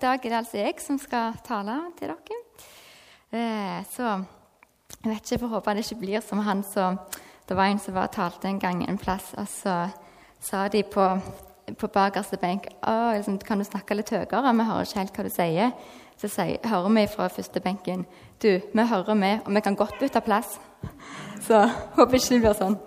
Dag er det altså jeg som skal tale til dere. Eh, så jeg vet ikke, jeg får håpe det ikke blir som han som Det var en som var talte en gang en plass, og så sa de på, på bakerste benk liksom, Kan du snakke litt høyere? Vi hører ikke helt hva du sier. Så sier, hører vi fra første benken Du, vi hører med, og vi kan godt bytte plass. Så håper ikke det blir sånn.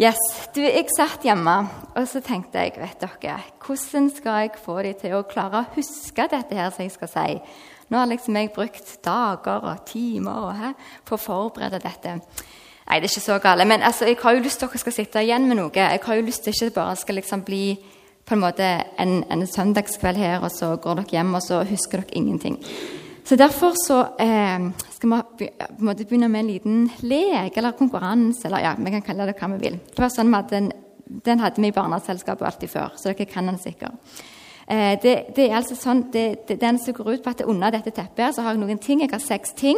Yes, du, Jeg satt hjemme og så tenkte jeg, vet dere, hvordan skal jeg få dem til å klare å huske dette her som jeg skal si? Nå har liksom jeg brukt dager og timer og, he, på å forberede dette. Nei, det er ikke så galt. Men altså, jeg har jo lyst til at dere skal sitte igjen med noe. Jeg har jo lyst til ikke bare skal liksom bli på en måte en, en søndagskveld her, og så går dere hjem, og så husker dere ingenting. Så Derfor så eh, skal vi be begynne med en liten lek eller konkurranse. eller ja, vi kan kalle det hva vi vil. Det var sånn at Den, den hadde vi i barneselskapet alltid før, så dere kan den sikkert. Eh, det, det, er altså sånn, det, det, Den som går ut på at under dette teppet så har jeg noen ting. Jeg har seks ting.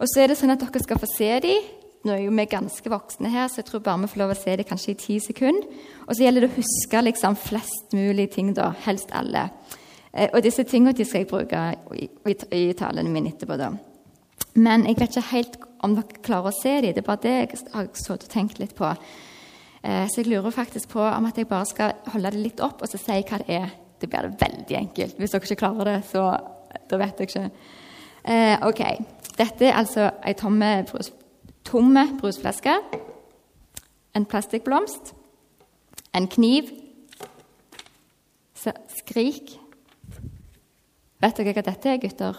Og så er det sånn at dere skal få se dem nå er jo vi ganske voksne her, så jeg tror bare vi får lov å se det kanskje i ti sekunder. Og så gjelder det å huske liksom flest mulig ting, da, helst alle. Eh, og disse tingene de skal jeg bruke i, i, i talene mine etterpå. da. Men jeg vet ikke helt om dere klarer å se dem. Det er bare det jeg har stått og tenkt litt på. Eh, så jeg lurer faktisk på om at jeg bare skal holde det litt opp og så si hva det er. Det blir det veldig enkelt. Hvis dere ikke klarer det, så da vet jeg ikke. Eh, ok. Dette er altså ei tomme brus tomme brusflaske, en plastikkblomst, en kniv, skrik Vet dere hva dette er, gutter?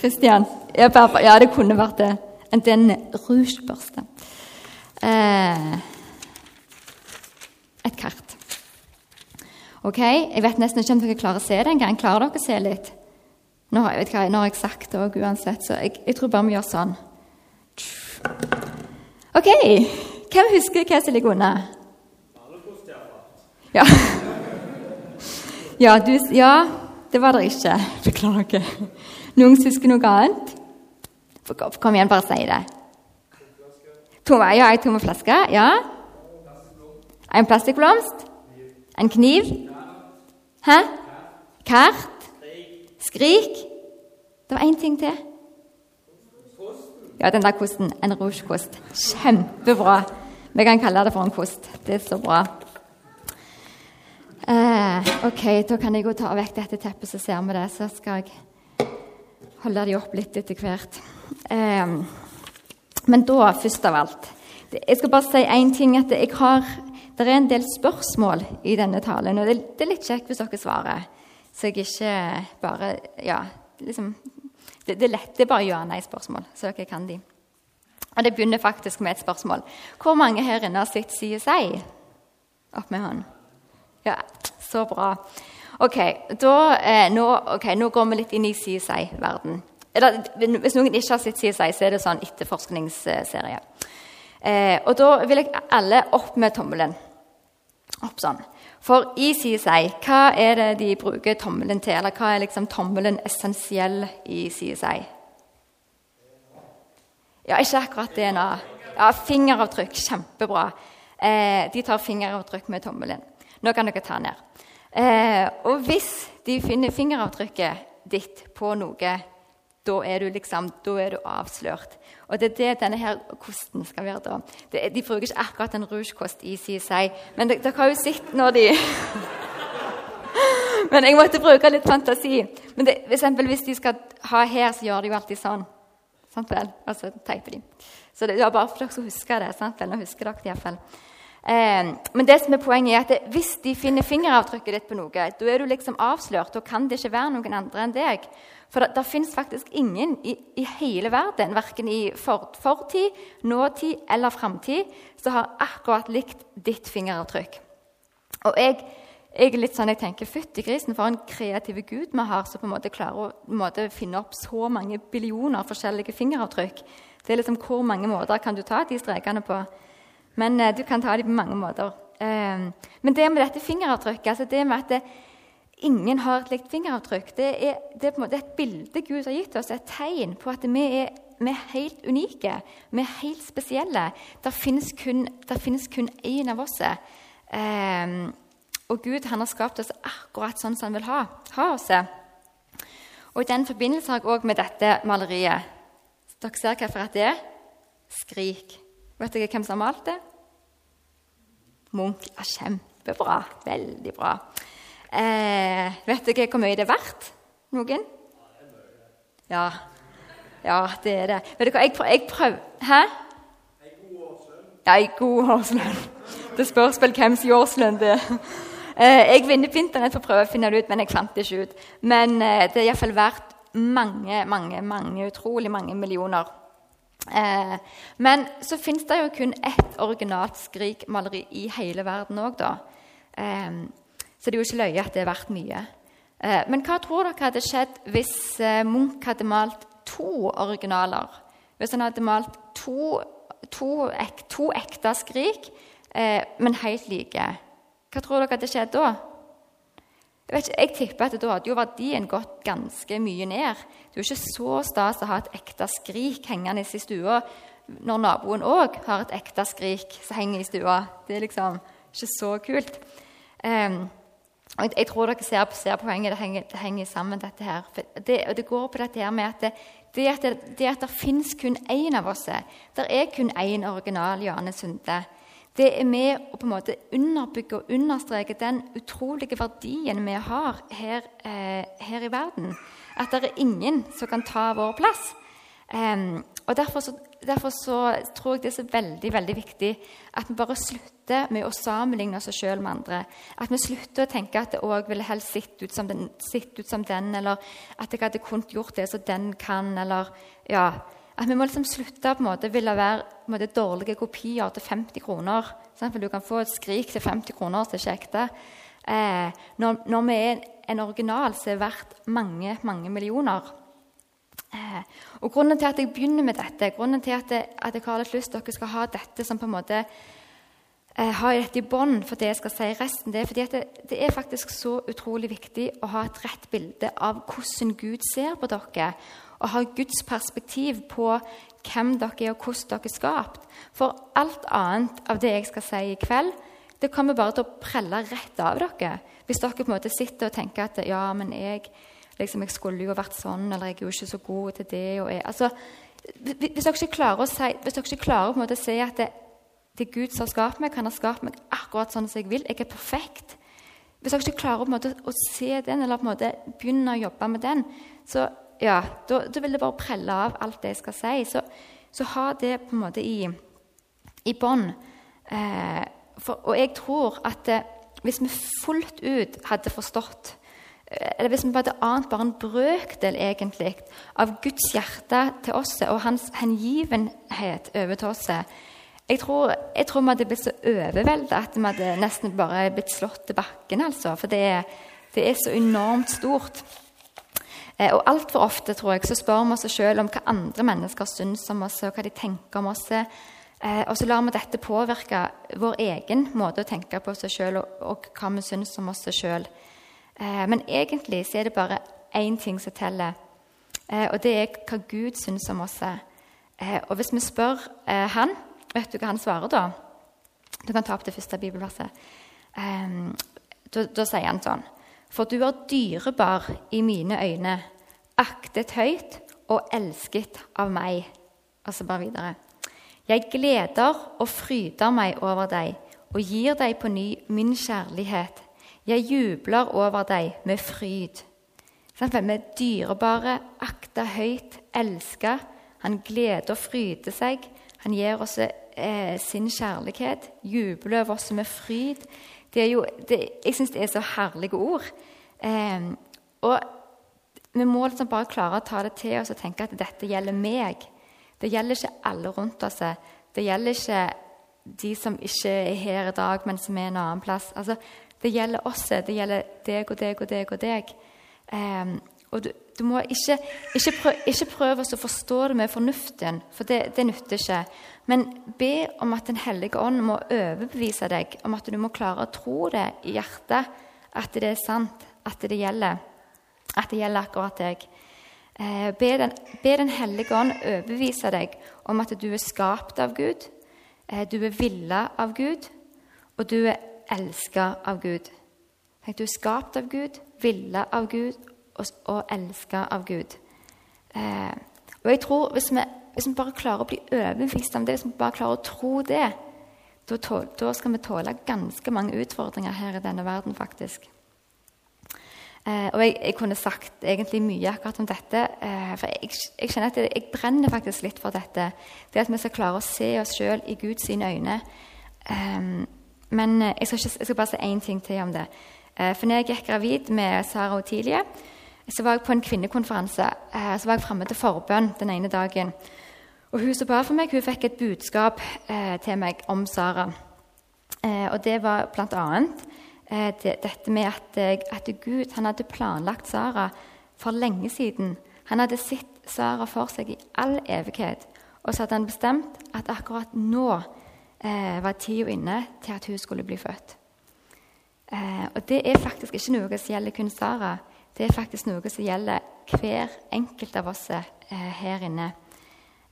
Kristian? Ja, det kunne vært det. En rougebørste. Eh, et kart. Ok, Jeg vet nesten ikke om dere klarer å se det engang. Klarer dere å se litt? Nå har jeg, hva, jeg sagt det òg uansett, så jeg, jeg, tror bare vi gjør sånn. OK. Hvem husker hva som ligger unna? Ja. Ja, du, ja, det var det ikke. Beklager. Noen husker noe annet? Kom igjen, bare si det. Tomme, ja, ei tomme flaske. Ja. En plastikkblomst. En kniv. Hæ? Kart. Skrik. Det var én ting til. Ja, den der kosten. En rougekost. Kjempebra. Vi kan kalle det for en kost. Det er så bra. Eh, ok, da kan jeg gå ta vekk dette teppet, så ser vi det. Så skal jeg holde de opp litt etter hvert. Eh, men da, først av alt Jeg skal bare si én ting. at jeg har, Det er en del spørsmål i denne talen, og det, det er litt kjekt hvis dere svarer. Så jeg ikke bare Ja, liksom Det, det er lett. Det er bare ja-nei-spørsmål, så dere kan de. Og det begynner faktisk med et spørsmål. Hvor mange her inne har sett CSI? Opp med hånden. Ja, så bra. Ok, da, eh, nå, okay, nå går vi litt inn i CSI-verden. Hvis noen ikke har sett CSI, så er det sånn etterforskningsserie. Eh, og da vil jeg alle opp med tommelen. Opp sånn. For i CSI, hva er det de bruker tommelen til? Eller hva er liksom tommelen essensiell i CSI? Ja, ikke akkurat DNA. Ja, Fingeravtrykk. Kjempebra. Eh, de tar fingeravtrykk med tommelen. Nå kan dere ta ned. Eh, og hvis de finner fingeravtrykket ditt på noe, da er du liksom, da er du avslørt. Og det er det denne her kosten skal være. da. Det, de bruker ikke akkurat en rougekost i CSI, men dere har jo sett når de Men jeg måtte bruke litt fantasi. Men det, eksempel, Hvis de skal ha her, så gjør de jo alltid sånn. Sant vel? Og så teiper de. Så det er bare for dere som husker det. sant vel? Nå husker dere det iallfall. Eh, men det som er poenget er at hvis de finner fingeravtrykket ditt på noe, da er du liksom avslørt. Da kan det ikke være noen andre enn deg. For det, det fins faktisk ingen i, i, hele verden, verken i for, fortid, nåtid eller framtid, som har akkurat likt ditt fingeravtrykk. Og jeg, jeg er litt sånn, jeg tenker, Fytti grisen, for en kreativ gud vi har som på en måte klarer å måte, finne opp så mange billioner forskjellige fingeravtrykk. Det er liksom Hvor mange måter kan du ta de strekene på? Men eh, du kan ta dem på mange måter. Eh, men det med dette fingeravtrykket altså det med at det, ingen har et likt fingeravtrykk. Det er, det er et bilde Gud har gitt oss, et tegn på at vi er, vi er helt unike. Vi er helt spesielle. Det finnes kun, det kun én av oss. Eh, og Gud han har skapt oss akkurat sånn som han vil ha, ha oss. Og I den forbindelse har jeg òg med dette maleriet Dere ser hvilket det er skrik. Vet dere hvem som har malt det? Munch. Ja, kjempebra. Veldig bra. Eh, vet dere hvor mye det er verdt? Noen? Ja. Ja, det er det. Vet dere hva, jeg, prøver, jeg prøver Hæ? Ja, ei god årslønn. Det spørs vel hvem som årslønn det er. Eh, jeg vinner på Internett for å prøve å finne det ut, men jeg fant det ikke ut. Men eh, det er iallfall verdt mange, mange, mange, utrolig mange millioner. Eh, men så fins det jo kun ett originalt Skrik-maleri i hele verden òg, da. Eh, så det er jo ikke løye at det er verdt mye. Eh, men hva tror dere hadde skjedd hvis eh, Munch hadde malt to originaler? Hvis han hadde malt to, to, ek, to ekte Skrik, eh, men helt like. Hva tror dere hadde skjedd da? Jeg, ikke, jeg tipper at Da hadde jo verdien gått ganske mye ned. Det er jo ikke så stas å ha et ekte skrik hengende i stua når naboen òg har et ekte skrik som henger i stua. Det er liksom ikke så kult. Um, jeg, jeg, tror dere ser, ser poenget. Det henger, det henger, sammen, dette her. Det, det går på dette her med at det, det at det, det, det fins kun én av oss Det er kun én original Johanne Sunde det er med å på en måte underbygge og understreke den utrolige verdien vi har her, eh, her i verden. At det er ingen som kan ta vår plass. Eh, og derfor så, derfor så, tror jeg det er så veldig veldig viktig at vi bare slutter med å sammenligne oss sjøl med andre. At vi slutter å tenke at det òg ville helst sett ut, som den, ut som den, eller at jeg hadde kunnet gjort det som den kan, eller ja, at vi må liksom slutte på en måte ville være måte, dårlige kopier til 50 kroner. For du kan få et skrik til 50 kroner som ikke ekte. Eh, når, når, vi er en original som er verdt mange, mange millioner. Eh, og Grunnen til at jeg begynner med dette, grunnen til at jeg, at jeg har litt lyst til at dere skal ha dette som på en måte eh, ha dette i bånd for det jeg skal si resten, det er fordi det, det, er faktisk så utrolig viktig å ha et rett bilde av hvordan Gud ser på dere og har Guds perspektiv på hvem dere er, og hvordan dere er skapt. For alt annet av det jeg skal si i kveld, det kommer bare til å prelle rett av dere. Hvis dere på en måte sitter og tenker at ja, men jeg, liksom, jeg skulle jo vært sånn, eller jeg er jo ikke så god til det. Jeg, altså, hvis dere ikke klarer å si, hvis dere ikke klarer på en måte å si at det, det Gud som har skapt meg, kan ha skapt meg akkurat sånn som jeg vil, jeg er perfekt Hvis dere ikke klarer en måte å se den, eller på en måte begynne å jobbe med den, så ja, da, da, vil det bare prelle av alt det jeg skal si. Så, så ha det på en måte i, i bånd. Eh, og jeg tror at eh, hvis vi fullt ut hadde forstått eh, eller hvis vi hadde ant bare en brøkdel egentlig av Guds hjerte til oss og hans hengivenhet over til oss jeg tror, jeg tror vi hadde blitt så overveldet at vi hadde nesten bare blitt slått til bakken. altså, For det, det er så enormt stort. Eh, og altfor ofte tror jeg, så spør vi oss sjøl om hva andre mennesker syns om oss, og hva de tenker om oss. Eh, og så lar vi dette påvirke vår egen måte å tenke på seg sjøl og, og, hva vi syns om oss sjøl. Eh, men egentlig så er det bare én ting som teller, og det er hva Gud syns om oss. Og hvis vi spør han, vet du hva han svarer da? Du kan ta opp det første bibelverset. Da, da sier han sånn for du er dyrebar i mine øyne, aktet høyt og elsket av meg. Og så bare videre. Jeg gleder og fryder meg over deg og gir deg på ny min kjærlighet. Jeg jubler over deg med fryd. Vi er dyrebare, akta høyt, elska. Han gleder og fryder seg. Han gir oss eh, sin kjærlighet, jubler over oss med fryd. Det er jo, det, jeg syns det er så herlige ord. Eh, og vi må liksom bare klare å ta det til oss og tenke at dette gjelder meg. Det gjelder ikke alle rundt oss. Det gjelder ikke de som ikke er her i dag, men som er en annen plass. Altså, det gjelder oss. Det gjelder deg og deg og deg og deg. Eh, og du, du må ikke, ikke, prøve, ikke prøve å forstå det med fornuften, for det, det nytter ikke. Men be om at Den hellige ånd må overbevise deg om at du må klare å tro det i hjertet, at det er sant, at det gjelder. At det gjelder akkurat deg. Eh, be, den, be Den hellige ånd overbevise deg om at du er skapt av Gud, eh, du er villa av Gud, og du er elska av Gud. Tenk, du er skapt av Gud, ville av Gud og, og elska av Gud. Eh, og jeg tror hvis vi, hvis vi, bare klarer å bli overbevist om det, hvis vi bare klarer å tro det, da, tål, da skal vi tåle ganske mange utfordringer her i denne verden, faktisk. Eh, og jeg, jeg, kunne sagt egentlig mye akkurat om dette. Eh, for jeg, jeg, kjenner at jeg, jeg, brenner faktisk litt for dette. Det at vi skal klare å se oss sjøl i Guds øyne. Eh, men skal, ikke, jeg skal, bare si én ting til om det. Eh, for når jeg gikk gravid med Sara og Tilie, så var jeg på en kvinnekonferanse. Eh, så var jeg framme til forbønn den ene dagen. Og hun som ba for meg, hun fikk et budskap eh, til meg om Sara. og det var Eh, dette med at, eh, at, Gud hadde planlagt Sara for lenge siden. Han hadde sett Sara for seg i all evighet. Og så hadde han bestemt at akkurat nå eh, var tida inne til at hun skulle bli født. Eh, og det er faktisk ikke noe som gjelder kun Sara. Det er faktisk noe som gjelder hver enkelt av oss eh, her inne.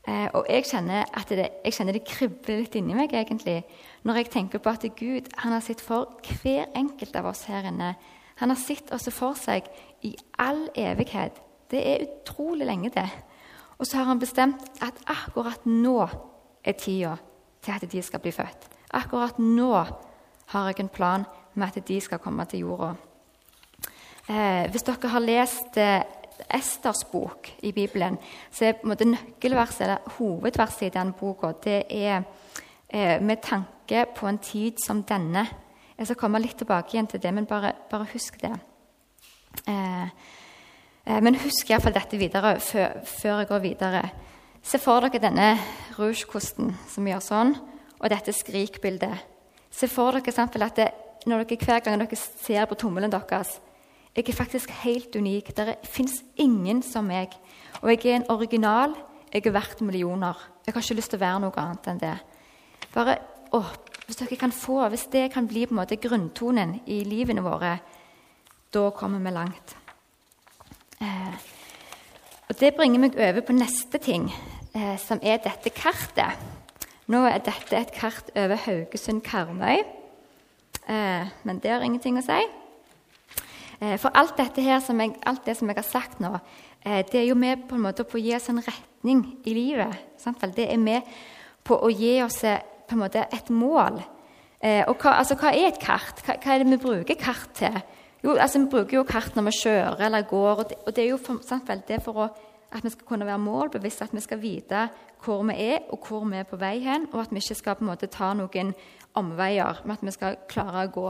Eh, og jeg kjenner, det, jeg kjenner det kribler litt inni meg egentlig, når jeg tenker på at Gud han har sett for hver enkelt av oss her inne. Han har sett oss for seg i all evighet. Det er utrolig lenge, det. Og så har han bestemt at akkurat nå er tida til at de skal bli født. Akkurat nå har jeg en plan med at de skal komme til jorda. Eh, hvis dere har lest eh, Esters bok i Bibelen, så er på en måte eller hovedverset i den boka det er eh, med tanke på en tid som denne. Jeg skal komme litt tilbake igjen til det, men bare, bare husk det. Eh, eh, men husk iallfall dette videre før, før, jeg går videre. Se for dere denne rougekosten som gjør sånn, og dette skrikbildet. Se for dere at det, når dere hver gang dere ser på tommelen deres, jeg er faktisk helt unik. Det fins ingen som meg. Og jeg er en original. Jeg er verdt millioner. Jeg har ikke lyst til å være noe annet enn det. Bare, å, Hvis få, hvis det kan bli på en måte grunntonen i livene våre, da kommer vi langt. Eh, og Det bringer meg over på neste ting, eh, som er dette kartet. Nå er dette et kart over Haugesund-Karmøy, eh, men det har ingenting å si. Eh, for alt, her som jeg, alt det som jeg har sagt nå, eh, det er jo med på en måte på å gi oss en retning i livet. Sant? Det er med på å gi oss eh, måte et mål. Og hva, altså, hva er et kart? Hva, hva, er det vi bruker kart til? Jo, altså, Vi bruker jo kart når vi kjører eller går. og Det, og det er jo for, sant vel, det er for å, at vi skal kunne være målbevisste, at vi skal vite hvor vi er, og hvor vi er på vei hen, og at vi ikke skal på en måte ta noen omveier, men at vi skal klare å gå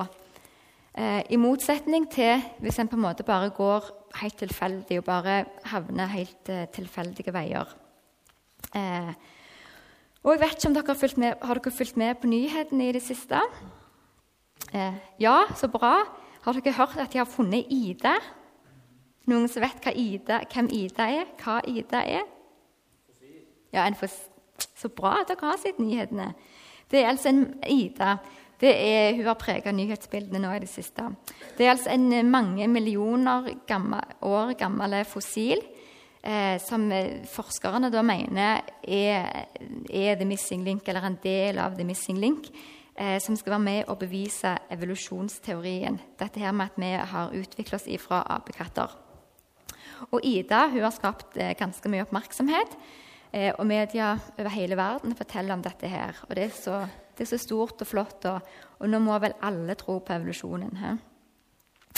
I motsetning til hvis en på en måte bare går helt tilfeldig og bare havner helt eh, tilfeldige veier. Eh, og jeg vet ikke om dere Har fulgt med, har dere fulgt med på nyhetene i det siste? Eh, ja, så bra. Har dere hørt at de har funnet Ida? Noen som vet Ida, hvem Ida er? Hva Ida er? Ja, en for, Så bra at dere har sett nyhetene. Det er altså en Ida er, hun har prega nyhetsbildene nå i det siste. Det er altså en eh, mange millioner gammel, år gammel fossil eh, som eh, forskerne da mener er, er, the missing link, eller en del av the missing link, eh, som skal være med å bevise evolusjonsteorien. Dette her med at vi har utvikla oss ifra apekatter. Og Ida hun har skapt eh, ganske mye oppmerksomhet. Eh, og media over hele verden forteller om dette her. Og det er så, det er så stort og flott, og, og, nå må vel alle tro på evolusjonen.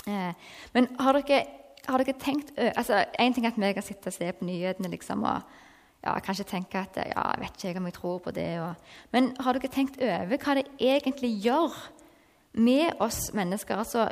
Eh, men har dere, har dere tenkt altså, En ting er at vi kan sitte og se på nyhetene liksom, og ja, kanskje tenke at ja, jeg vet ikke om jeg tror på det. Og, men har dere tenkt over hva det egentlig gjør med oss mennesker? altså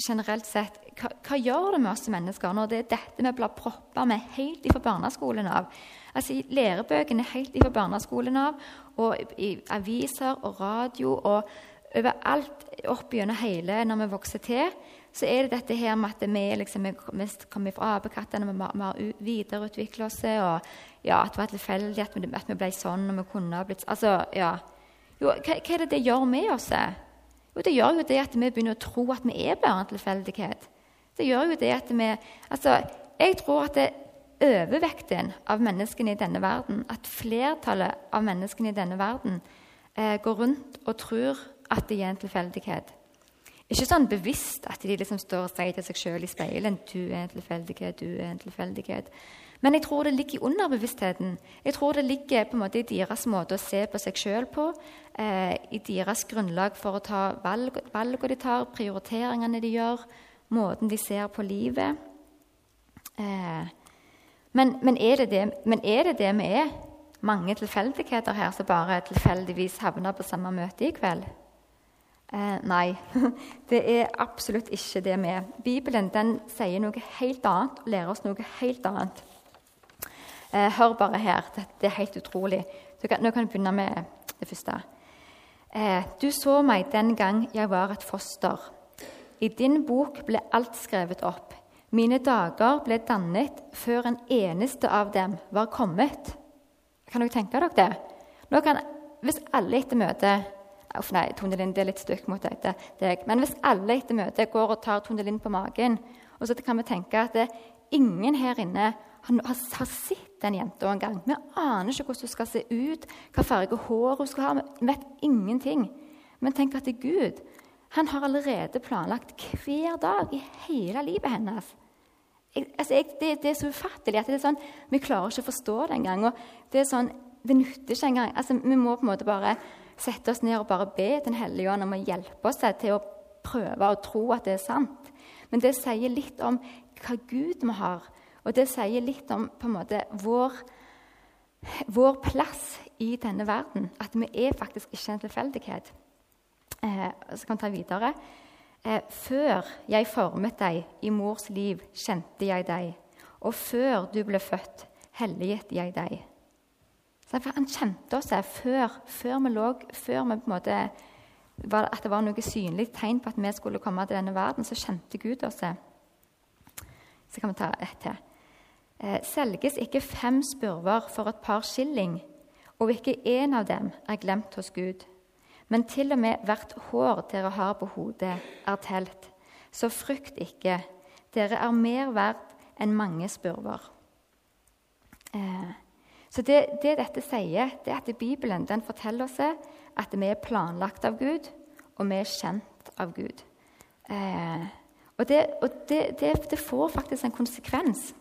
generelt sett, hva, hva, gjør det med oss mennesker når det er dette vi blir proppa med helt ifra barneskolen av? Altså I lærebøkene helt ifra barneskolen av, og i aviser og radio og overalt opp gjennom hele når vi vokser til, så er det dette her med at vi, liksom, vi kommer fra apekattene, vi, vi har videreutvikla oss, og ja, at det var tilfeldig at, at, vi ble sånn og vi kunne blitt altså, ja. Jo, hva, hva, er det det gjør med oss? Jo, det gjør jo det at vi begynner å tro at vi er bare en tilfeldighet. Det gjør jo det at vi Altså, jeg tror at det overvekten av menneskene i denne verden, at flertallet av menneskene i denne verden eh, går rundt og tror at det er en tilfeldighet. Ikke sånn bevisst at de liksom står og sier til seg sjøl i speilet 'Du er en tilfeldighet, du er en tilfeldighet'. Men jeg tror det ligger i underbevisstheten. Jeg tror det ligger på en måte i deres måte å se på seg sjøl på, eh, i deres grunnlag for å ta valg, valgene de tar, prioriteringene de gjør, måten de ser på livet. Eh, men, men, er det, men, er det det vi er? Mange tilfeldigheter her som bare tilfeldigvis havner på samme møte i kveld? Eh, nei, det er absolutt ikke det vi er. Bibelen den sier noe helt annet og lærer oss noe helt annet. Eh, hør bare her. Det er helt utrolig. Kan, nå kan jeg begynne med det første. Eh, du så meg den gang jeg var et foster. I din bok ble alt skrevet opp. Mine dager ble dannet før en eneste av dem var kommet. Kan dere tenke dere det? Nå kan, hvis alle etter møtet Uff, nei, Tone Lind, det er litt stygt mot deg. Men hvis alle etter møtet går og tar Tone Lind på magen, og så kan vi tenke at ingen her inne har, har sett den jenta en gang. Vi aner ikke hvordan hun skal se ut, hva farge hår hun skal ha. Vi vet ingenting. Men tenk at det er Gud han har allerede planlagt hver dag i hele livet hennes. Jeg, altså jeg, det, det, er så ufattelig at det er sånn, vi klarer ikke å forstå det engang. Det er sånn, det nytter ikke engang. Altså, vi må på en måte bare sette oss ned og bare be Den hellige ånd om å hjelpe oss til å prøve å tro at det er sant. Men det sier litt om hva Gud vi har, og det sier litt om på en måte vår, vår plass i denne verden. At vi er faktisk ikke en tilfeldighet. Eh, så kan vi ta videre. Eh, før jeg formet deg i mors liv, kjente jeg deg. Og før du ble født, helliget jeg deg. Så Han kjente oss før, før vi lå før vi på en måte At det var noe synlig tegn på at vi skulle komme til denne verden, så kjente Gud oss. Så kan vi ta ett til. Eh, selges ikke fem spurver for et par skilling, og ikke én av dem er glemt hos Gud. Men til og med hvert hår dere har på hodet, er telt. Så frykt ikke. Dere er mer verdt enn mange spurver. Eh, så det, det, dette sier, det er at Bibelen den forteller oss at vi er planlagt av Gud, og vi er kjent av Gud. Eh, og, det, og det, det, får faktisk en konsekvens.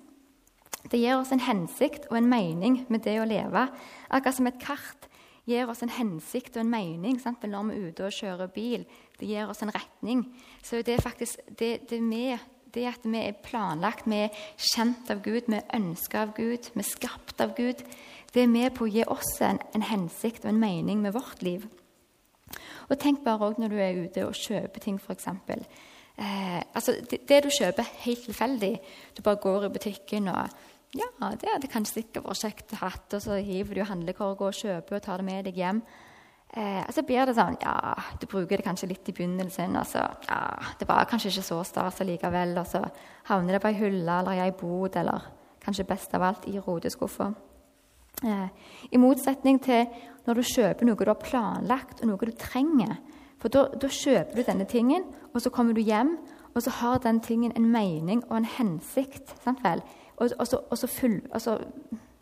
Det gir oss en hensikt og en mening med det å leve. Akkurat som et kart gir oss en hensikt og en mening sant? når vi er ute og kjører bil. Det gir oss en retning. Så det er faktisk det, det, med, det at vi er planlagt, vi er kjent av Gud, vi er ønska av Gud, vi er skapt av Gud, det er med på å gi oss en, en hensikt og en mening med vårt liv. Og Tenk bare òg når du er ute og kjøper ting, f.eks. Eh, altså, det, det, du kjøper, helt tilfeldig. Du bare går i butikken og ja, det hadde kanskje sikkert vært kjekt å ha, og så hiver du handlekorga og kjøper og tar det med deg hjem. Eh, så blir det sånn Ja, du bruker det kanskje litt i begynnelsen, og så ja, Det var kanskje ikke så stas likevel, og så havner det på ei hylle eller i ei bod, eller kanskje best av alt i roteskuffa. Eh, I motsetning til når du kjøper noe du har planlagt, og noe du trenger. For da kjøper du denne tingen, og så kommer du hjem, og så har den tingen en mening og en hensikt. sant vel? Og, og, så, og så full, altså,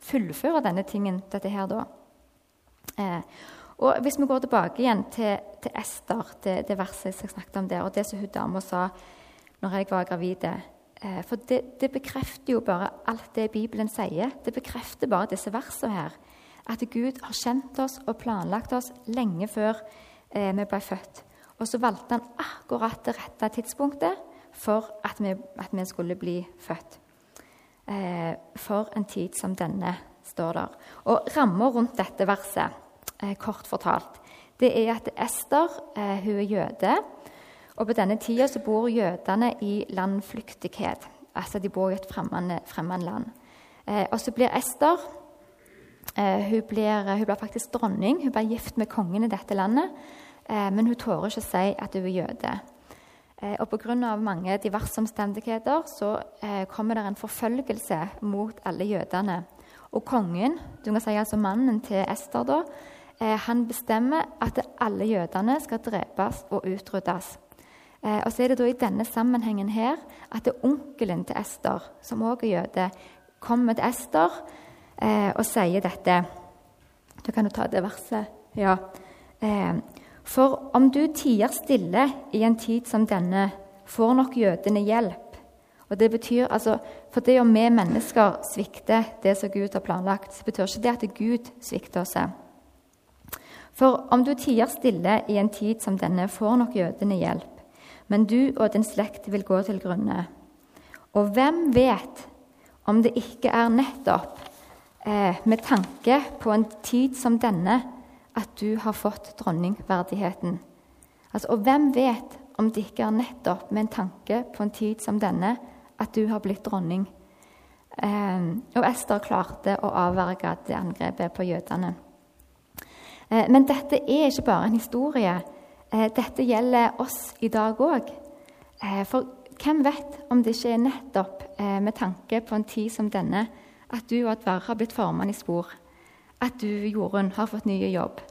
fullføre denne tingen, dette her, da. Eh, og Hvis vi går tilbake igjen til, til Ester, det, det, verset jeg snakket om der, og det som hun dama sa når jeg var gravid eh, For det, det, bekrefter jo bare alt det Bibelen sier. Det bekrefter bare disse versene her. At Gud har kjent oss og planlagt oss lenge før eh, vi ble født. Og så valgte han akkurat det rette tidspunktet for at vi, at vi skulle bli født eh, for en tid som denne, står der. Og ramma rundt dette verset, eh, kort fortalt, det er at Ester eh, hun er jøde. Og på denne tida så bor jødene i landflyktighet. Altså de bor i et fremmed land. Eh, og så blir Ester eh, hun blir, hun, blir, faktisk dronning. Hun blir gift med kongen i dette landet. Eh, men hun tårer ikke å si at hun er jøde. Eh, og Pga. mange diverse omstendigheter så eh, kommer det en forfølgelse mot alle jødene. Og kongen, du kan si altså mannen til Ester, da, eh, han bestemmer at alle jødene skal drepes og utryddes. Og så er det da i denne sammenhengen her at det er onkelen til Ester, som også er jøde, kommer til Ester og sier dette. Du kan jo ta det verset. Ja. For om du tier stille i en tid som denne, får nok jødene hjelp. Og det betyr altså, For det om vi mennesker svikter det som Gud har planlagt, så betyr ikke det at Gud svikter oss. For om du tier stille i en tid som denne, får nok jødene hjelp. Men du og din slekt vil gå til grunne. Og hvem vet om det ikke er nettopp eh, med tanke på en tid som denne at du har fått dronningverdigheten? Altså, og hvem vet om det ikke er nettopp med en tanke på en tid som denne at du har blitt dronning? Eh, og Ester klarte å avverge det angrepet på jødene. Eh, men dette er ikke bare en historie. Eh, dette gjelder oss i dag òg. Eh, for hvem vet om det ikke er nettopp eh, med tanke på en tid som denne at du og Dverre har blitt formet i spor, at du, Jorunn, har fått ny jobb,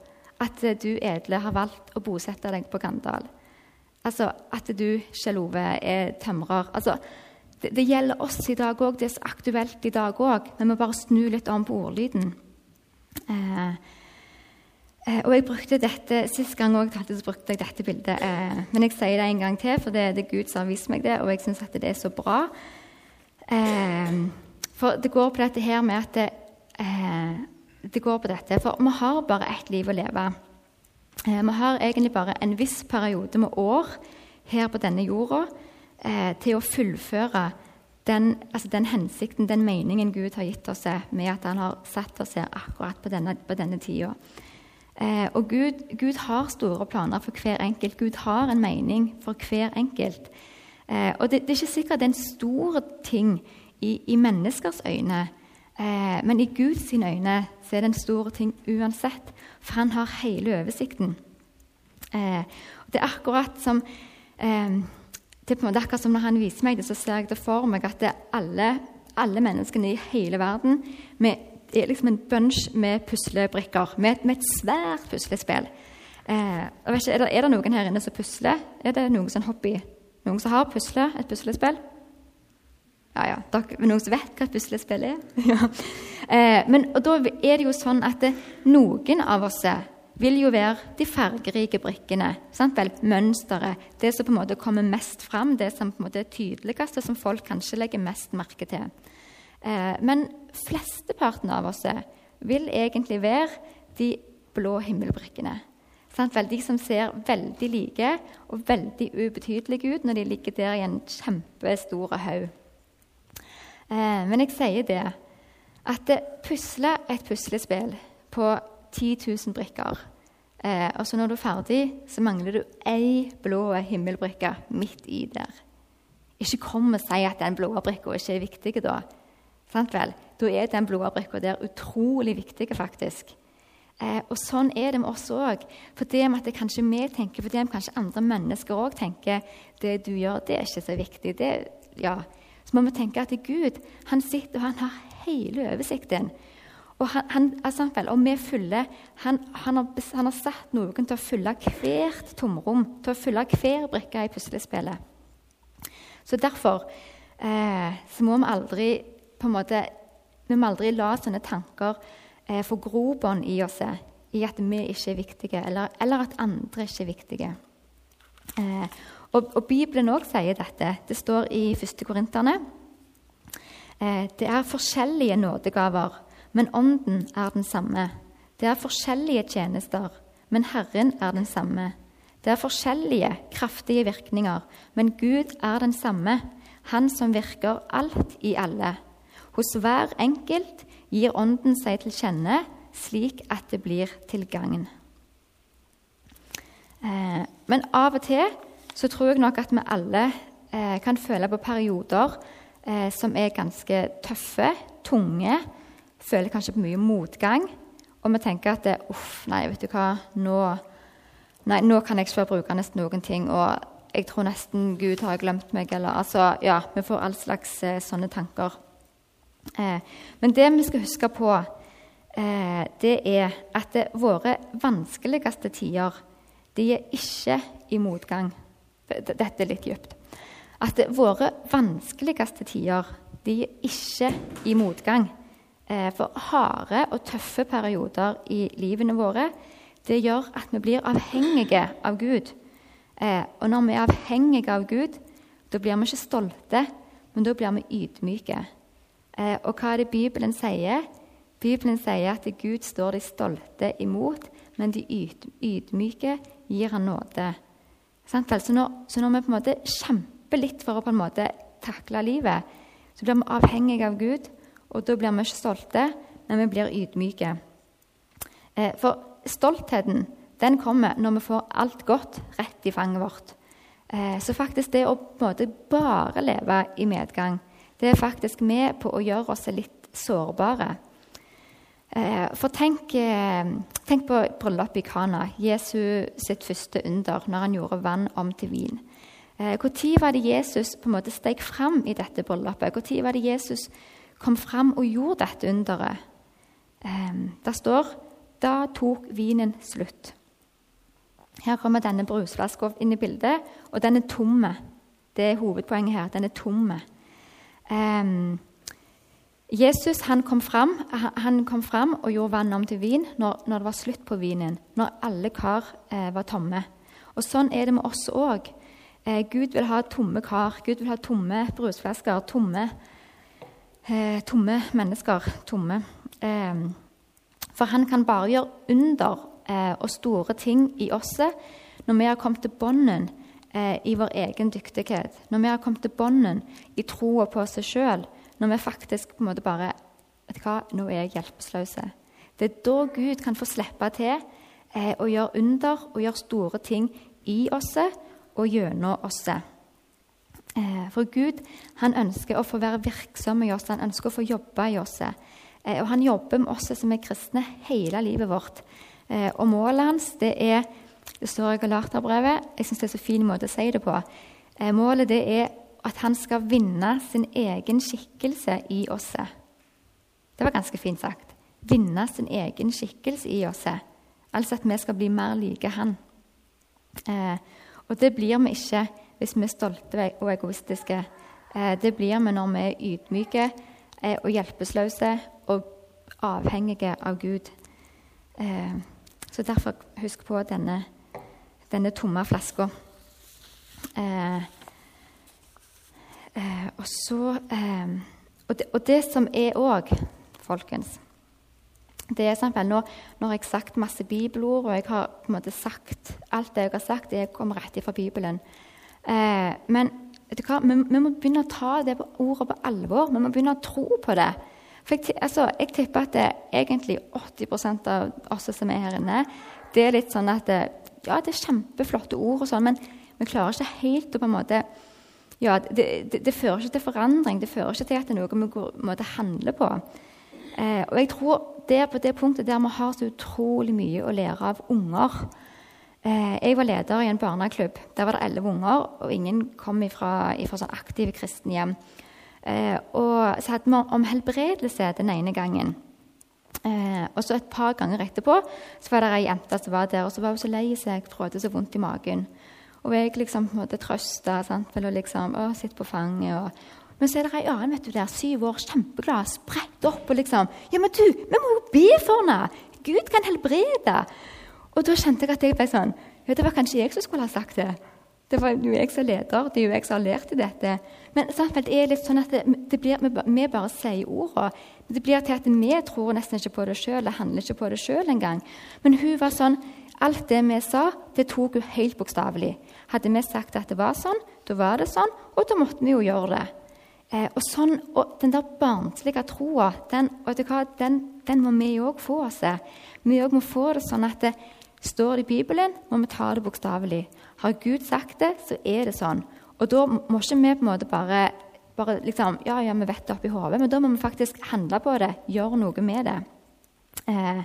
at eh, du, Edle, har valgt å bosette deg på Gandal, altså at du, Kjell Ove, er tømrer. Altså, det, det, gjelder oss i dag òg, det er så aktuelt i dag òg. Vi må bare snu litt om på ordlyden. Eh, Eh, og jeg brukte dette, Sist gang så brukte jeg dette bildet. Eh, men jeg sier det en gang til, for det, det er Gud som har vist meg det, og jeg syns det er så bra. Eh, for det går på dette her med at det, eh, går på dette, For vi har bare ett liv å leve. Eh, vi har egentlig bare en viss periode med år her på denne jorda eh, til å fullføre den, altså den, hensikten, den meningen Gud har gitt oss med at han har satt oss her akkurat på denne, på denne tida. Eh, og Gud, Gud, har store planer for hver enkelt. Gud har en mening for hver enkelt. Eh, og det, det, er ikke sikkert det er en stor ting i, i menneskers øyne, eh, men i Guds øyne så er det en stor ting uansett, for han har hele oversikten. Eh, det er akkurat som eh, det er på en måte akkurat som Når han viser meg det, så ser jeg det for meg at det er alle, alle menneskene i hele verden med er liksom en bunch med puslebrikker, med, med et svært puslespill. Eh, ikke, er, det, er, det, noen her inne som pusler? Er det noen som hobby? Noen som har pusle, et puslespill? Ja, ja. Dere, noen som vet hva et puslespill er? ja. eh, men da er det jo sånn at det, noen av oss vil jo være de fargerike brikkene. Sant vel? Mønsteret. Det som på en måte kommer mest fram, det som på en måte er tydeligst, og som folk kanskje legger mest merke til. Eh, men flesteparten av oss vil egentlig være de blå himmelbrikkene. De som ser veldig like og veldig ubetydelige ut når de ligger der i en kjempestor haug. Eh, men jeg sier det at det pusler et puslespill på 10 000 brikker. Eh, og så når du er ferdig, så mangler du ei blå himmelbrikke midt i der. Ikke kom og si at den blå brikka ikke er viktig da. Sant vel? Da er den blodavbrikka der utrolig viktig, faktisk. Eh, og Sånn er det med oss òg. For det med at det kanskje vi tenker, for det med kanskje andre mennesker òg tenker det du gjør, det er ikke så viktig. Det, ja. Så må vi tenke at Gud han sitter og han har hele oversikten. Og, han, han, altså, og vi fyller, han, han, har, han, har, satt noen til å fylle hvert tomrom, til å fylle hver brikke i puslespillet. Så derfor eh, så må vi aldri på en måte, Vi må aldri la sånne tanker eh, få grobånd i oss i at vi ikke er viktige, eller, eller at andre ikke er viktige. Eh, og, og, Bibelen òg sier dette. Det står i 1. Korinterne. Eh, det er forskjellige nådegaver, men ånden er den samme. Det er forskjellige tjenester, men Herren er den samme. Det er forskjellige kraftige virkninger, men Gud er den samme, Han som virker alt i alle. Hos hver enkelt gir Ånden seg til kjenne slik at det blir til gagn. Eh, men av og til så tror jeg nok at vi alle eh, kan føle på perioder eh, som er ganske tøffe, tunge. Føler kanskje på mye motgang. Og vi tenker at det, uff, nei, vet du hva, nå, nei, nå kan jeg ikke bruke nesten noen ting. Og jeg tror nesten Gud har glemt meg. Eller, altså, ja, vi får all slags eh, sånne tanker. Eh, men det vi skal huske på, eh, det er at det, våre vanskeligste tider de er ikke i motgang. Dette er litt dypt. At våre vanskeligste tider de er ikke i motgang. Eh, for harde og tøffe perioder i livene våre det gjør at vi blir avhengige av Gud. Eh, og når vi er avhengige av Gud, da blir vi ikke stolte, men da blir vi ydmyke. Eh, og hva er det Bibelen sier? Bibelen sier at Gud står de stolte imot, men de ydmyke gir han nåde. Så når, så når vi på en måte kjemper litt for å på en måte takle livet, så blir vi avhengige av Gud, og da blir vi ikke stolte, men vi blir ydmyke. Eh, for stoltheten den kommer når vi får alt godt rett i fanget vårt. Eh, så faktisk det å på en måte bare leve i medgang, det er faktisk med på å gjøre oss litt sårbare. Eh, for tenk, tenk på bryllupet i Kana, Jesu sitt første under, når han gjorde vann om til vin. Når var det Jesus på en måte steg fram i dette bryllupet? Når var det Jesus kom fram og gjorde dette underet? Det står da tok vinen slutt. Her kommer denne brusflaska inn i bildet, og den er tomme. Det er hovedpoenget her. Den er tomme. Um, Jesus han kom, fram, han kom fram og gjorde vann om til vin når, når, det var slutt på vinen, når alle kar eh, var tomme. Og Sånn er det med oss òg. Eh, Gud vil ha tomme kar. Gud vil ha tomme brusflasker, tomme, eh, tomme mennesker. Tomme. Eh, for han kan bare gjøre under eh, og store ting i oss når vi har kommet til bunnen eh, i vår egen dyktighet. Når vi har kommet til bunnen i troa på seg sjøl. Når vi faktisk på en måte bare Vet du hva, nå er jeg hjelpeløs. Det er da Gud kan få slippe til eh, å gjøre under og gjøre store ting i oss og gjennom oss. Eh, for Gud han ønsker å få være virksom i oss, han ønsker å få jobbe i oss. Eh, og han jobber med oss som er kristne hele livet vårt. Eh, og målet hans det er Det står i Galaterbrevet. Jeg syns det er så fin måte å si det på. Eh, målet det er at han skal vinne sin egen skikkelse i oss. Det var ganske fint sagt. Vinne sin egen skikkelse i oss. Altså at vi skal bli mer like han. og det blir vi ikke hvis vi er stolte og egoistiske. det blir vi når vi er ydmyke og hjelpeløse og avhengige av Gud. Eh, så derfor husk på denne, denne tomme flaska. Eh, eh, og så eh, og det, og, det, som er òg, folkens det er sånn, nå, nå, har jeg sagt masse bibelord, og jeg har på en måte sagt alt det jeg har sagt, det kommer rett fra Bibelen. Eh, men vi, vi, må begynne å ta det på ordet på alvor. Vi må begynne å tro på det. For jeg, altså, jeg tipper at det er egentlig 80% av oss som er her inne, det er litt sånn at det, Ja, det er kjempeflotte ord, og sånn, men vi klarer ikke helt å på en måte ja, det, det, det, fører ikke til forandring. Det fører ikke til at det er noe vi går, måtte handle på. Eh, og jeg tror det er på det punktet der vi har så utrolig mye å lære av unger. Eh, jeg var leder i en barneklubb. Der var det elleve unger, og ingen kom fra sånn aktive kristne hjem. Eh, og så hadde vi om helbredelse den ene gangen. Eh, og så et par ganger etterpå så var det ei jente som var der, og så var hun så lei seg hun så vondt i magen. Og jeg liksom på en måte trøsta og liksom, å, sitte på fanget. Og, men så er det ei annen vet du der, syv år, kjempeglad, spredt opp og liksom Ja, men du, vi må jo be for henne! Gud kan helbrede! Og da kjente jeg at jeg ble sånn ja, Det var kanskje jeg som skulle ha sagt det. Det var jo jeg som er leder, det er jo jeg som har lært i dette. Men samtidig er det litt sånn at det, det blir, vi bare sier ordene. Det blir til at vi tror nesten ikke på det sjøl, handler ikke på det sjøl engang. Men hun var sånn Alt det vi sa, det tok hun helt bokstavelig. Hadde vi sagt at det var sånn, da var det sånn, og da måtte vi jo gjøre det. Eh, og, sånn, og Den der barnslige troa, den, den, den, må vi òg få oss. Vi òg må få det sånn at det står i Bibelen, må vi ta det bokstavelig. Har Gud sagt det, så er det sånn. Og da må ikke vi på en måte bare, bare liksom, ja, ja, vi vet det oppi hodet, men da må vi faktisk handle på det, gjøre noe med det. Eh,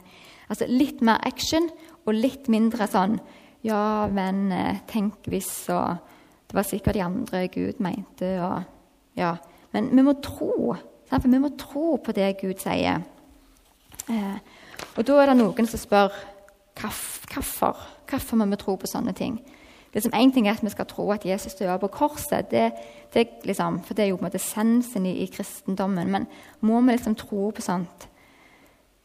altså litt mer action og litt mindre sånn Ja, men eh, tenk hvis og Det var sikkert de andre Gud mente og Ja. Men vi må tro. Sant? For vi må tro på det Gud sier. Eh, og da er det noen som spør hvorfor. Hvorfor må vi tro på sånne ting? Det som Én ting er at vi skal tro at Jesus døde på korset, det, det liksom, for det er jo på en måte essensen i, i, kristendommen. Men må vi liksom tro på sånt?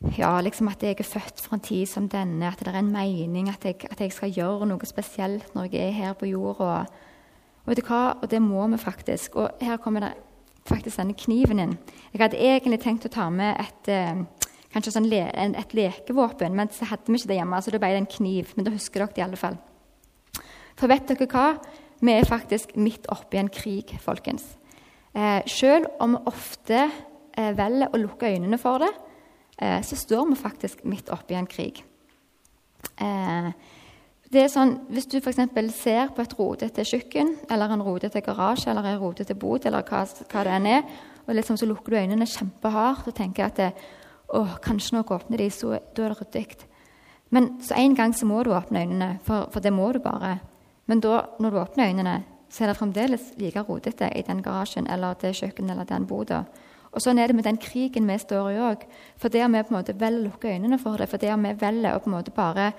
Ja, liksom at jeg er født for en tid som denne, at det er en mening, at jeg, at jeg skal gjøre noe spesielt når jeg er her på jorda. Og vet du hva? Og det må vi faktisk. Og her kommer det faktisk denne kniven inn. Jeg hadde egentlig tenkt å ta med et, eh, kanskje sånn le, et lekevåpen, men så hadde vi ikke det hjemme, så det ble en kniv. Men da husker dere det i alle fall. For vet dere hva? Vi er faktisk midt oppi en krig, folkens. Eh, selv om vi ofte eh, velger å lukke øynene for det, eh, så står vi faktisk midt oppi en krig. Eh, det er sånn, Hvis du for ser på et rodete kjøkken eller en rodete garasje eller en rodete bod, eller hva, hva det enn er, og liksom så lukker du øynene kjempehardt og tenker at det, å, kanskje når jeg åpner de, så da er det ryddig. Men så en gang så må du åpne øynene, for, for det må du bare. Men da, når du åpner øynene, så er det fremdeles like rodete i den garasjen eller det kjøkkenet eller den boda. Og sånn er det med den krigen vi står i òg. For om vi på en måte velger å lukke øynene for det, for om vi velger å på en måte bare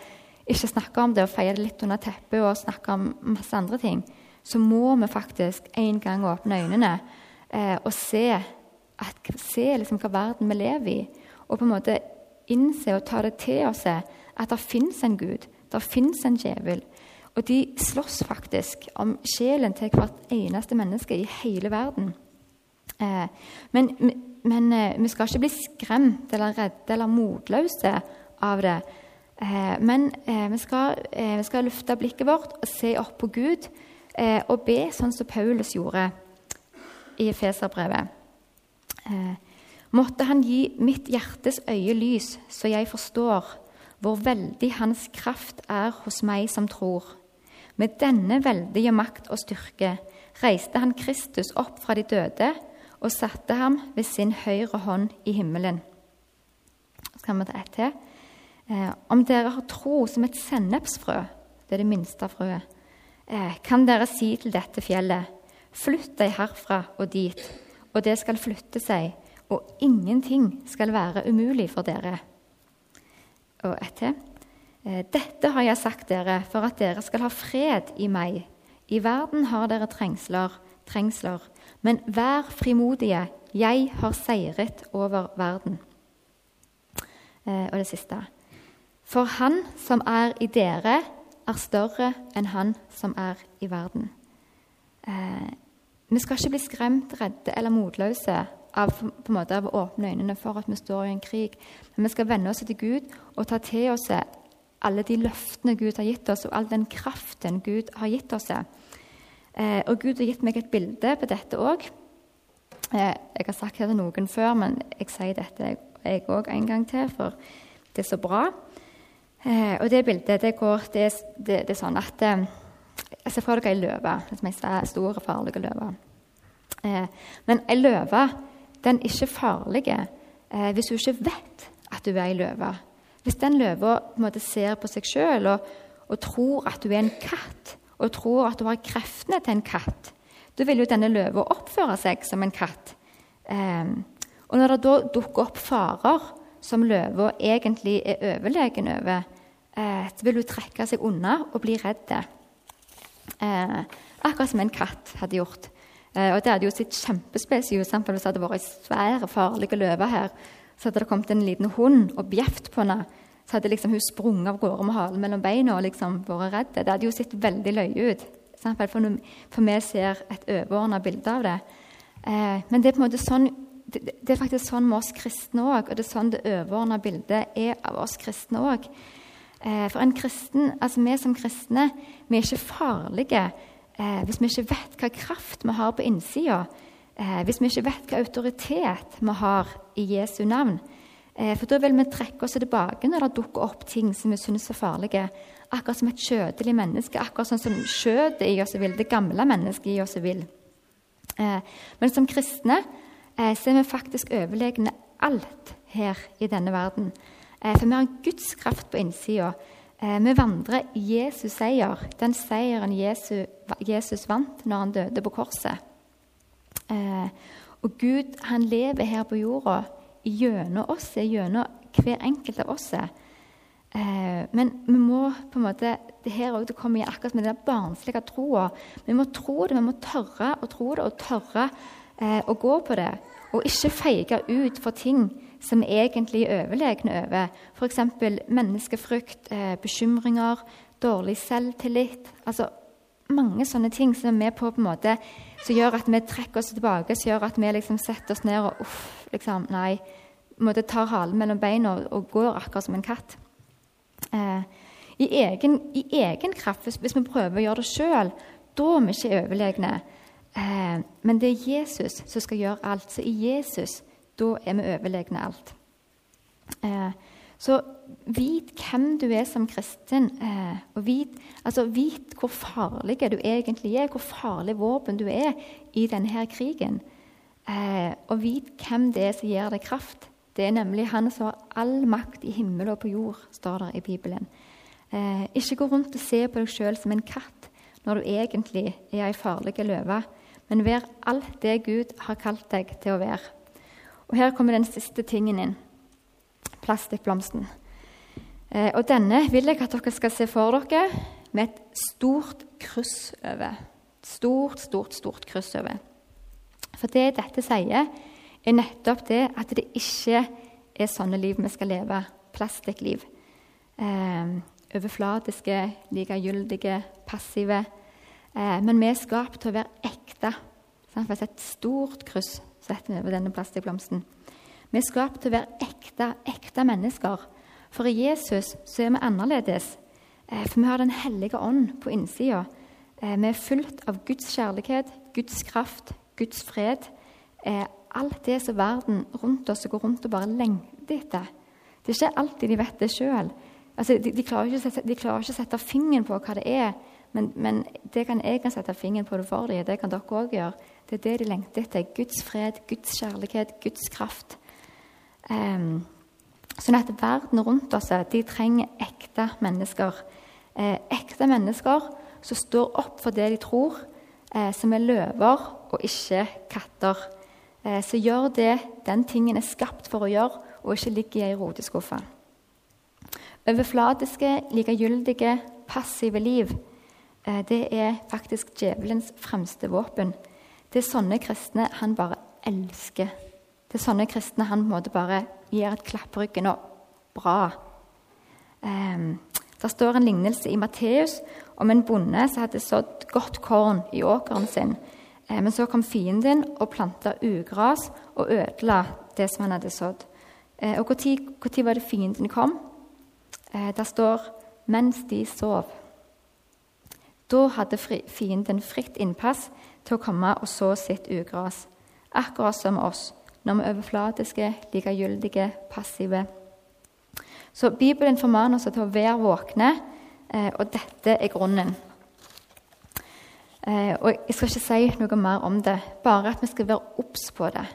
ikke snakke om det og feie det litt under teppet og snakke om masse andre ting, så må vi faktisk en gang åpne øynene eh, og se, at, se liksom hva verden vi lever i. Og på en måte innse og ta det til oss at det fins en Gud, det fins en djevel. Og de slåss faktisk om sjelen til hvert eneste menneske i hele verden. Eh, men, men eh, vi skal ikke bli skremt eller redde eller motløse av det. Eh, men vi skal, vi, skal, løfte blikket vårt og se opp på Gud og be sånn som Paulus gjorde i Efeserbrevet. Måtte Han gi mitt hjertes øye lys, så jeg forstår hvor veldig Hans kraft er hos meg som tror. Med denne veldige makt og styrke reiste Han Kristus opp fra de døde og satte ham ved sin høyre hånd i himmelen. Skal vi ta ett til? Eh, om dere har tro som et sennepsfrø, det er det minste frøet, eh, kan dere si til dette fjellet, flytt deg herfra og dit, og det skal flytte seg, og ingenting skal være umulig for dere. Og ett til. Eh, dette har jeg sagt dere for at dere skal ha fred i meg. I verden har dere trengsler, trengsler, men vær frimodige, jeg har seiret over verden. Eh, og det siste. For han som er i dere, er større enn han som er i verden. Eh, vi skal ikke bli skremt, redde eller motløse av, måte, av å åpne øynene for at vi står i en krig. Men vi skal vende oss til Gud og ta til oss alle de løftene Gud har gitt oss, og all den kraften Gud har gitt oss. Eh, og Gud har gitt meg et bilde på dette òg. Eh, jeg har sagt det til noen før, men jeg sier dette jeg òg en gang til, for det er så bra. Eh, og det bildet det går Det, det, det er sånn at eh, Jeg ser for dere ei løve, som ei stor, farlig løve. Eh, men ei løve den er ikke farlig eh, hvis hun ikke vet at hun er ei løve. Hvis den løva ser på seg sjøl og, og tror at hun er en katt, og tror at hun har kreftene til en katt, da vil jo denne løva oppføre seg som en katt. Eh, og når det da dukker opp farer som løva egentlig er overlegen over, eh, så vil hun trekke seg unna og bli redd. Eh, akkurat som en katt hadde gjort. Eh, og Det hadde jo sett kjempespesielt ut hvis det hadde vært ei svær, farlig løve her. Så hadde det kommet en liten hund og bjeft på henne så hadde liksom hun sprunget av gårde med halen mellom beina og liksom vært redd. Det hadde jo sett veldig løye ut. For, vi ser et overordna bilde av det. Eh, men det er på en måte sånn det, er faktisk sånn med oss kristne òg, og det er sånn det overordna bildet er av oss kristne òg. Eh, for en kristen, altså vi som kristne vi er ikke farlige eh, hvis vi ikke vet hva kraft vi har på innsida. Hvis vi ikke vet hva autoritet vi har i Jesu navn. Eh, for da vil vi trekke oss tilbake når det dukker opp ting som vi synes er farlige. Akkurat som et kjødelig menneske, akkurat sånn som kjødet i oss vil, det gamle mennesket i oss vil. Eh, men som kristne eh, så er vi faktisk overlegne alt her i denne verden. For vi har Guds kraft på innsida. Vi vandrer Jesus seier, den seieren Jesus vant når han døde på korset. Og Gud, han lever her på jorda gjennom oss, gjennom hver enkelt av oss. Eh, men vi må på en måte det her også, det kommer igjen akkurat med den barnslige troa. Vi må tro det, vi må tørre å tro det og tørre eh, å gå på det. Og ikke feige ut for ting som vi egentlig er overlegne over. F.eks. menneskefrykt, eh, bekymringer, dårlig selvtillit. Altså mange sånne ting som er med på, på en måte, som gjør at vi trekker oss tilbake, som gjør at vi liksom setter oss ned og uff, liksom, nei, måte, tar halen mellom beina og, og, går akkurat som en katt. Eh, i, egen, i, egen, kraft, hvis, hvis, vi prøver å gjøre det sjøl, da er vi ikke overlegne. Eh, men det er Jesus som skal gjøre alt. Så i Jesus da er vi overlegne alt. Eh, så vit hvem du er som kristen, eh, og vit, altså, vit, hvor farlig du egentlig er, hvor farlig våpen du er i denne krigen. Eh, og vit hvem det er som gir deg kraft. Det er nemlig Han som har all makt i himmel og på jord, står det i Bibelen. Eh, ikke gå rundt og se på deg sjøl som en katt når du egentlig er ei farlig løve, men vær alt det Gud har kalt deg til å være. Og Her kommer den siste tingen inn plastikkblomsten. Eh, og denne vil jeg at dere skal se for dere med et stort kryss over. Stort, stort, stort kryss over. For det dette sier, er nettopp det at det ikke er sånne liv vi skal leve. Plastikkliv. Eh, overflatiske, likegyldige, passive. Eh, men vi er skapt til å være ekte. Sant? Et stort kryss setter vi over denne plastikkblomsten. Vi er skapt til å være ekte, ekte mennesker. For i Jesus så er vi annerledes. Eh, for vi har Den hellige ånd på innsida. Eh, vi er fullt av Guds kjærlighet, Guds kraft, Guds fred. Eh, alt det som verden rundt oss går rundt og bare lengter etter. Det er ikke alltid de vet det sjøl. Altså, de, de, klarer de, klarer ikke å sette fingeren på hva det er, men, men det kan jeg kan sette fingeren på det for dem. Det kan dere òg gjøre. Det er det de lengter etter. Guds fred, Guds kjærlighet, Guds kraft. Sånn at verden rundt oss de trenger ekte mennesker. Eh, ekte mennesker som står opp for det de tror, eh, som er løver og ikke katter. Eh, som gjør det den tingen er skapt for å gjøre, og ikke ligger i ei roteskuffe. Overflatiske, likegyldige, passive liv det er faktisk djevelens fremste våpen. Det er sånne kristne han bare elsker. Det er sånne kristne han på en måte bare gir et klapp på ryggen og bra. Um, det står en lignelse i Matteus om en bonde som hadde sådd godt korn i åkeren sin. Um, men så kom fienden og planta ugras og ødela det som han hadde sådd. Uh, og Når var det fienden kom? Der står 'mens de sov'. Da hadde fienden fritt innpass til å komme og så sitt ugras, akkurat som oss når vi er overflatiske, likegyldige, passive. Så Bibelen formaner oss til å være våkne, eh, og dette er grunnen. Eh, og Jeg skal ikke si noe mer om det, bare at vi skal være obs på det.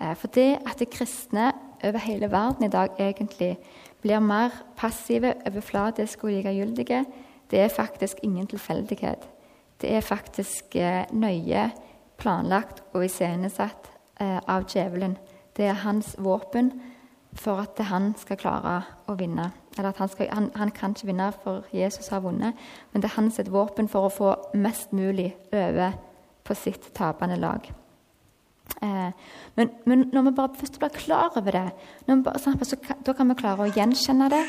Eh, for det at de kristne over hele verden i dag egentlig blir mer passive, overflatiske og likegyldige, det er faktisk ingen tilfeldighet. Det er faktisk nøye planlagt og iscenesatt av djevelen. Det er hans våpen for at han skal klare å vinne. Eller at han, skal, han, han, kan ikke vinne, for Jesus har vunnet, men det er hans et våpen for å få mest mulig over på sitt tapende lag. Eh, men, men, når vi bare først blir klar over det, bare, så, så, da kan vi klare å gjenkjenne det.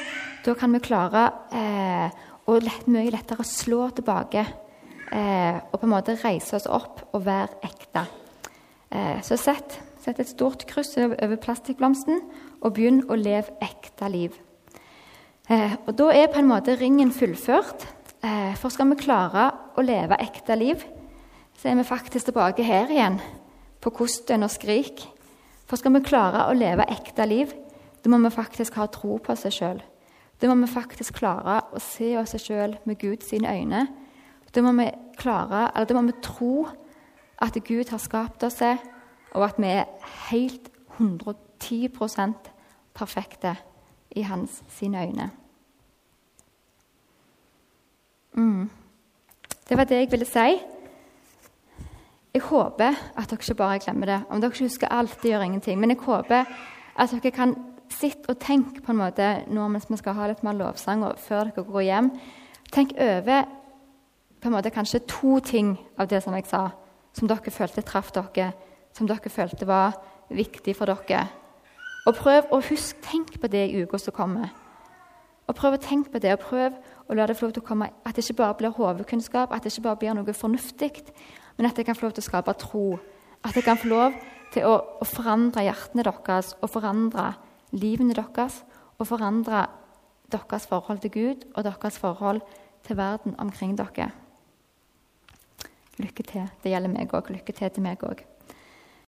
Da kan vi klare eh, å lett, mye lettere slå tilbake eh, og på en måte reise oss opp og være ekte. Eh, så sett, sett, et stort kryss over plastikkblomsten og begynn å leve ekte liv. Eh, og Da er på en måte ringen fullført. Eh, for skal vi klare å leve ekte liv, så er vi faktisk tilbake her igjen, på kosten og skrik. For skal vi klare å leve ekte liv, da må vi faktisk ha tro på seg sjøl. Da må vi faktisk klare å se oss sjøl med Guds øyne. Da må vi klare, eller da må vi tro at Gud har skapt oss, og at vi er helt 110% perfekte i hans sine øyne. Mm. Det var det jeg ville si. Jeg håper at dere ikke bare glemmer det. Om dere ikke husker alt, det gjør ingenting. Men jeg håper at dere kan sitte og tenke på en måte nå mens vi skal ha litt mer lovsang og før dere går hjem. Tenk over på en måte kanskje to ting av det som jeg sa som dere følte traff dere, som dere følte var viktig for dere. Og prøv å huske, tenk på det i uka som kommer. Og Prøv å tenke på det, og prøv å la det få lov til å komme, at det ikke bare blir hodekunnskap, at det ikke bare blir noe fornuftig, men at det kan få lov til å skape tro. At det kan få lov til å, å forandre hjertene deres og forandre livene deres og forandre deres forhold til Gud og deres forhold til verden omkring dere. Lykke til. Det gjelder meg òg. Lykke til til meg òg.